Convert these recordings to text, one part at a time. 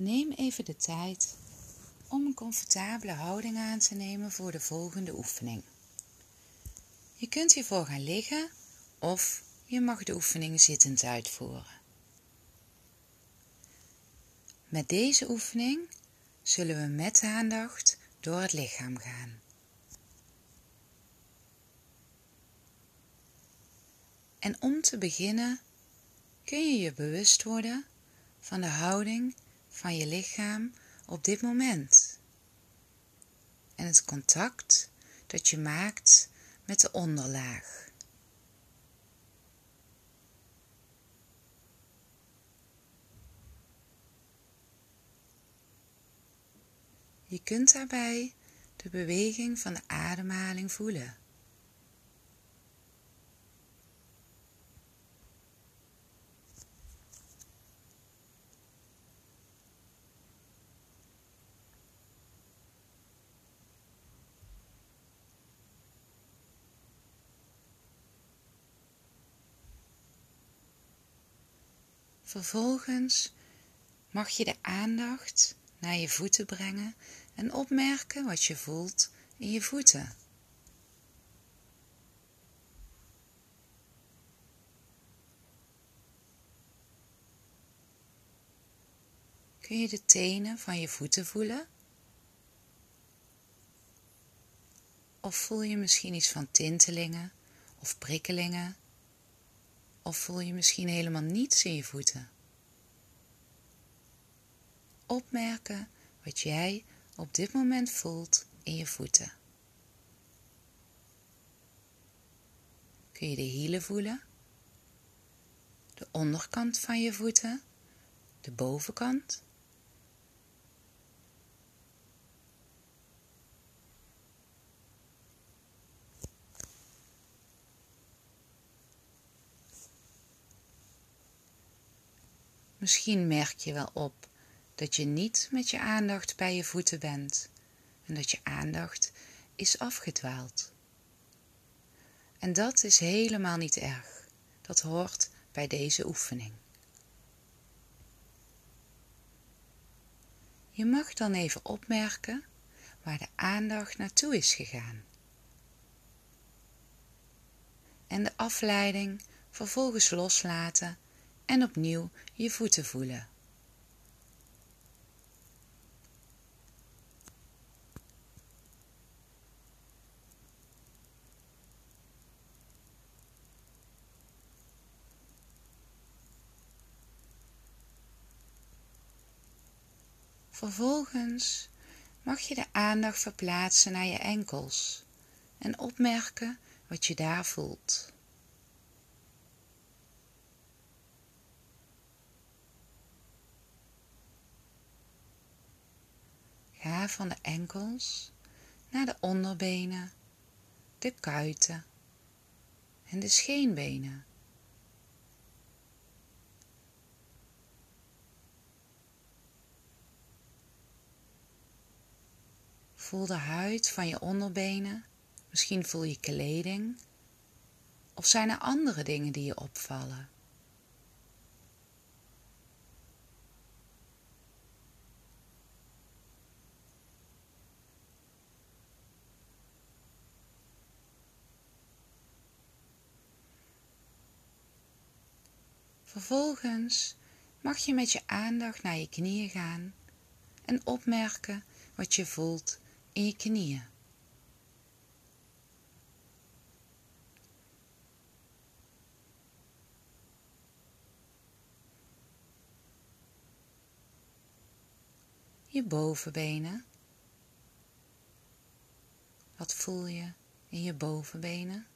Neem even de tijd om een comfortabele houding aan te nemen voor de volgende oefening. Je kunt hiervoor gaan liggen of je mag de oefening zittend uitvoeren. Met deze oefening zullen we met aandacht door het lichaam gaan. En om te beginnen kun je je bewust worden van de houding van je lichaam op dit moment en het contact dat je maakt met de onderlaag. Je kunt daarbij de beweging van de ademhaling voelen. Vervolgens mag je de aandacht naar je voeten brengen en opmerken wat je voelt in je voeten. Kun je de tenen van je voeten voelen? Of voel je misschien iets van tintelingen of prikkelingen? Of voel je misschien helemaal niets in je voeten? Opmerken wat jij op dit moment voelt in je voeten. Kun je de hielen voelen? De onderkant van je voeten? De bovenkant? Misschien merk je wel op dat je niet met je aandacht bij je voeten bent en dat je aandacht is afgedwaald. En dat is helemaal niet erg. Dat hoort bij deze oefening. Je mag dan even opmerken waar de aandacht naartoe is gegaan. En de afleiding vervolgens loslaten en opnieuw je voeten voelen. Vervolgens mag je de aandacht verplaatsen naar je enkels en opmerken wat je daar voelt. Ga van de enkels naar de onderbenen, de kuiten en de scheenbenen. Voel de huid van je onderbenen, misschien voel je kleding, of zijn er andere dingen die je opvallen? Vervolgens mag je met je aandacht naar je knieën gaan en opmerken wat je voelt in je knieën. Je bovenbenen. Wat voel je in je bovenbenen?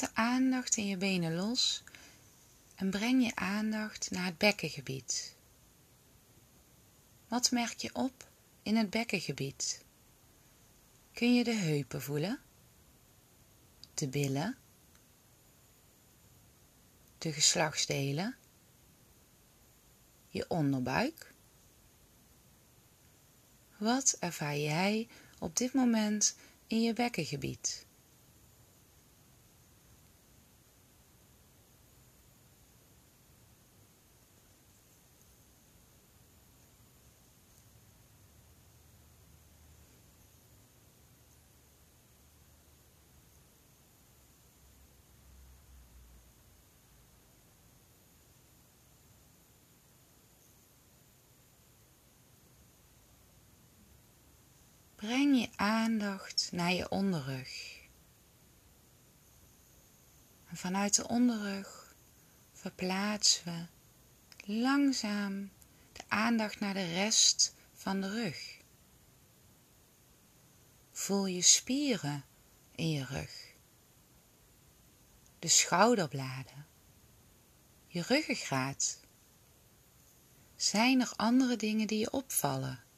De aandacht in je benen los en breng je aandacht naar het bekkengebied. Wat merk je op in het bekkengebied? Kun je de heupen voelen? De billen? de geslachtsdelen, je onderbuik. Wat ervaar jij op dit moment in je bekkengebied? Breng je aandacht naar je onderrug. En vanuit de onderrug verplaatsen we langzaam de aandacht naar de rest van de rug. Voel je spieren in je rug, de schouderbladen, je ruggengraat. Zijn er andere dingen die je opvallen?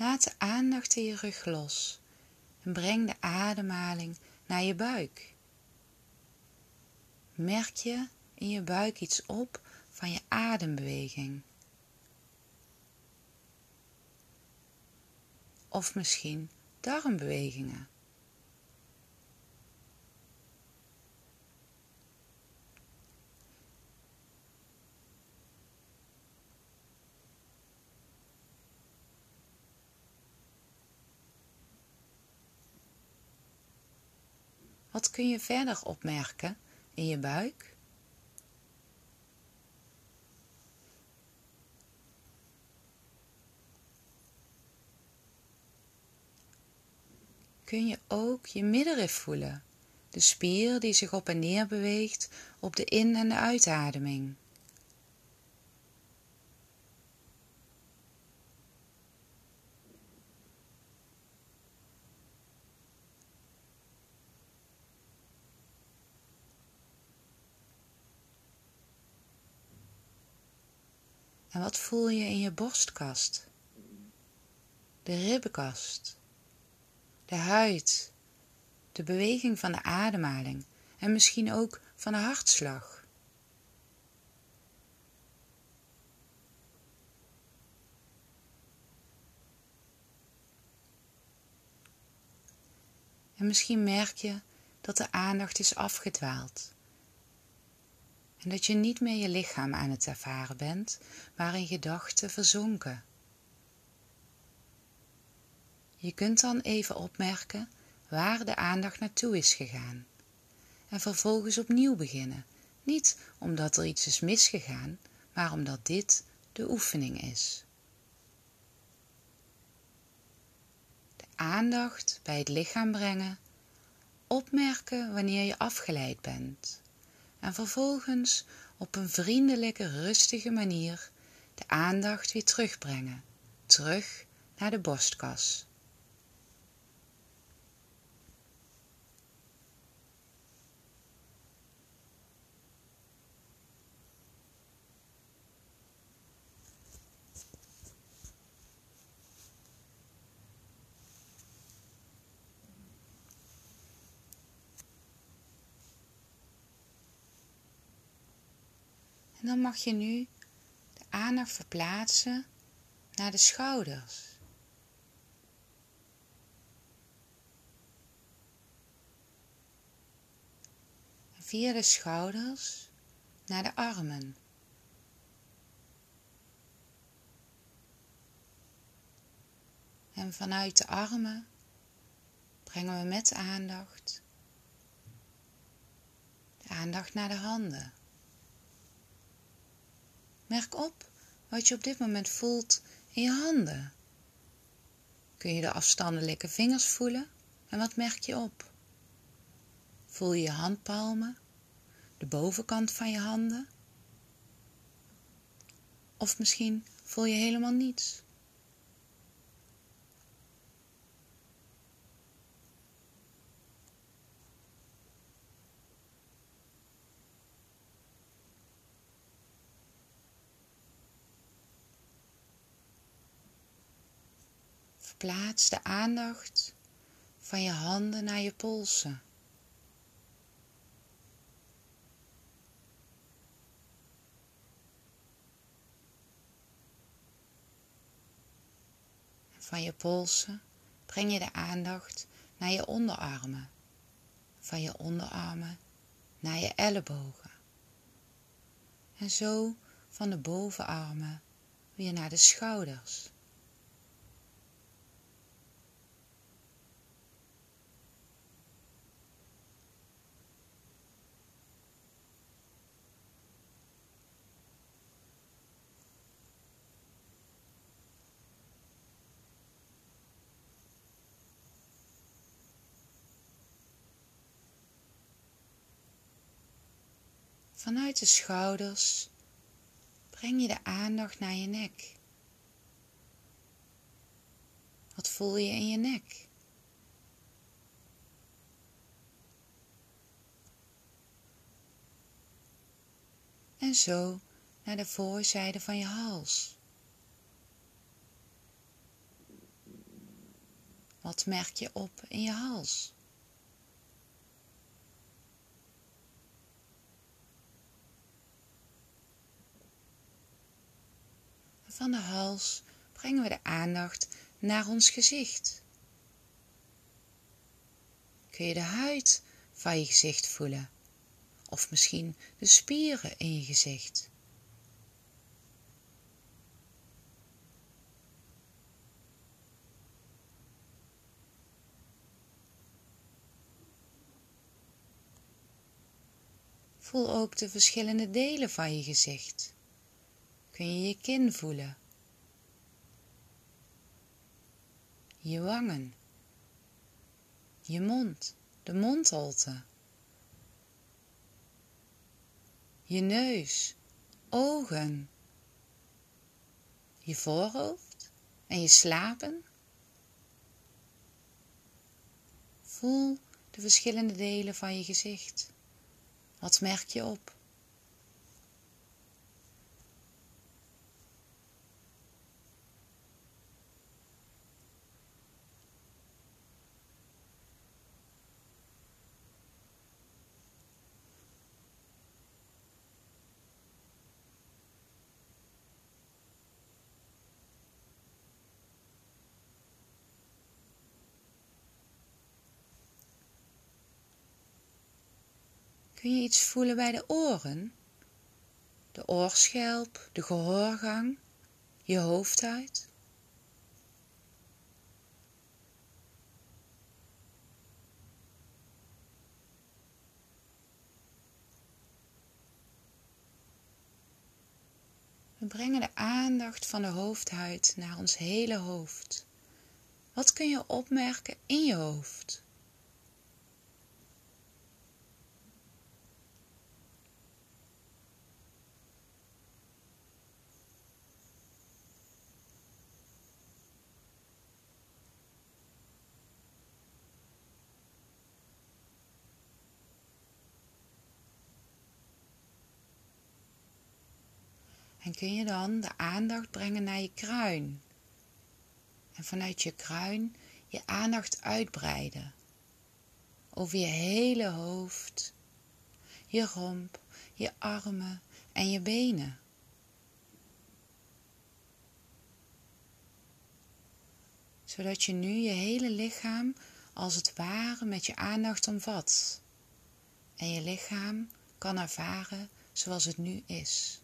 Laat de aandacht in je rug los en breng de ademhaling naar je buik. Merk je in je buik iets op van je adembeweging? Of misschien darmbewegingen? Wat kun je verder opmerken in je buik? Kun je ook je middenrif voelen, de spier die zich op en neer beweegt op de in- en de uitademing. En wat voel je in je borstkast? De ribbenkast, de huid, de beweging van de ademhaling en misschien ook van de hartslag. En misschien merk je dat de aandacht is afgedwaald en dat je niet meer je lichaam aan het ervaren bent, maar in gedachten verzonken. Je kunt dan even opmerken waar de aandacht naartoe is gegaan en vervolgens opnieuw beginnen, niet omdat er iets is misgegaan, maar omdat dit de oefening is. De aandacht bij het lichaam brengen, opmerken wanneer je afgeleid bent en vervolgens op een vriendelijke, rustige manier de aandacht weer terugbrengen, terug naar de borstkas. En dan mag je nu de aandacht verplaatsen naar de schouders. Via de schouders naar de armen. En vanuit de armen brengen we met aandacht de aandacht naar de handen. Merk op wat je op dit moment voelt in je handen. Kun je de afstandelijke vingers voelen en wat merk je op? Voel je je handpalmen, de bovenkant van je handen? Of misschien voel je helemaal niets, Verplaats de aandacht van je handen naar je polsen. Van je polsen breng je de aandacht naar je onderarmen. Van je onderarmen naar je ellebogen. En zo van de bovenarmen weer naar de schouders. Vanuit de schouders breng je de aandacht naar je nek. Wat voel je in je nek? En zo naar de voorzijde van je hals. Wat merk je op in je hals? Van de hals brengen we de aandacht naar ons gezicht. Kun je de huid van je gezicht voelen? Of misschien de spieren in je gezicht? Voel ook de verschillende delen van je gezicht kun je je kin voelen, je wangen, je mond, de mondholte, je neus, ogen, je voorhoofd en je slapen. Voel de verschillende delen van je gezicht. Wat merk je op? Kun je iets voelen bij de oren? De oorschelp, de gehoorgang, je hoofdhuid? We brengen de aandacht van de hoofdhuid naar ons hele hoofd. Wat kun je opmerken in je hoofd? En kun je dan de aandacht brengen naar je kruin. En vanuit je kruin je aandacht uitbreiden. Over je hele hoofd, je romp, je armen en je benen. Zodat je nu je hele lichaam als het ware met je aandacht omvat. En je lichaam kan ervaren zoals het nu is.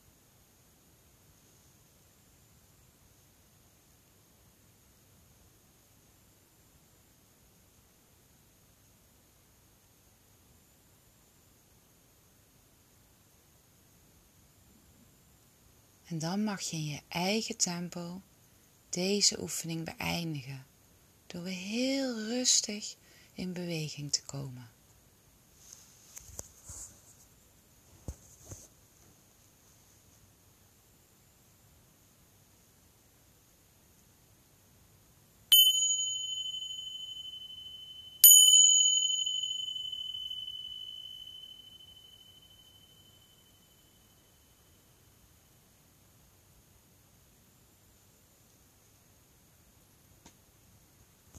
En dan mag je in je eigen tempo deze oefening beëindigen door weer heel rustig in beweging te komen.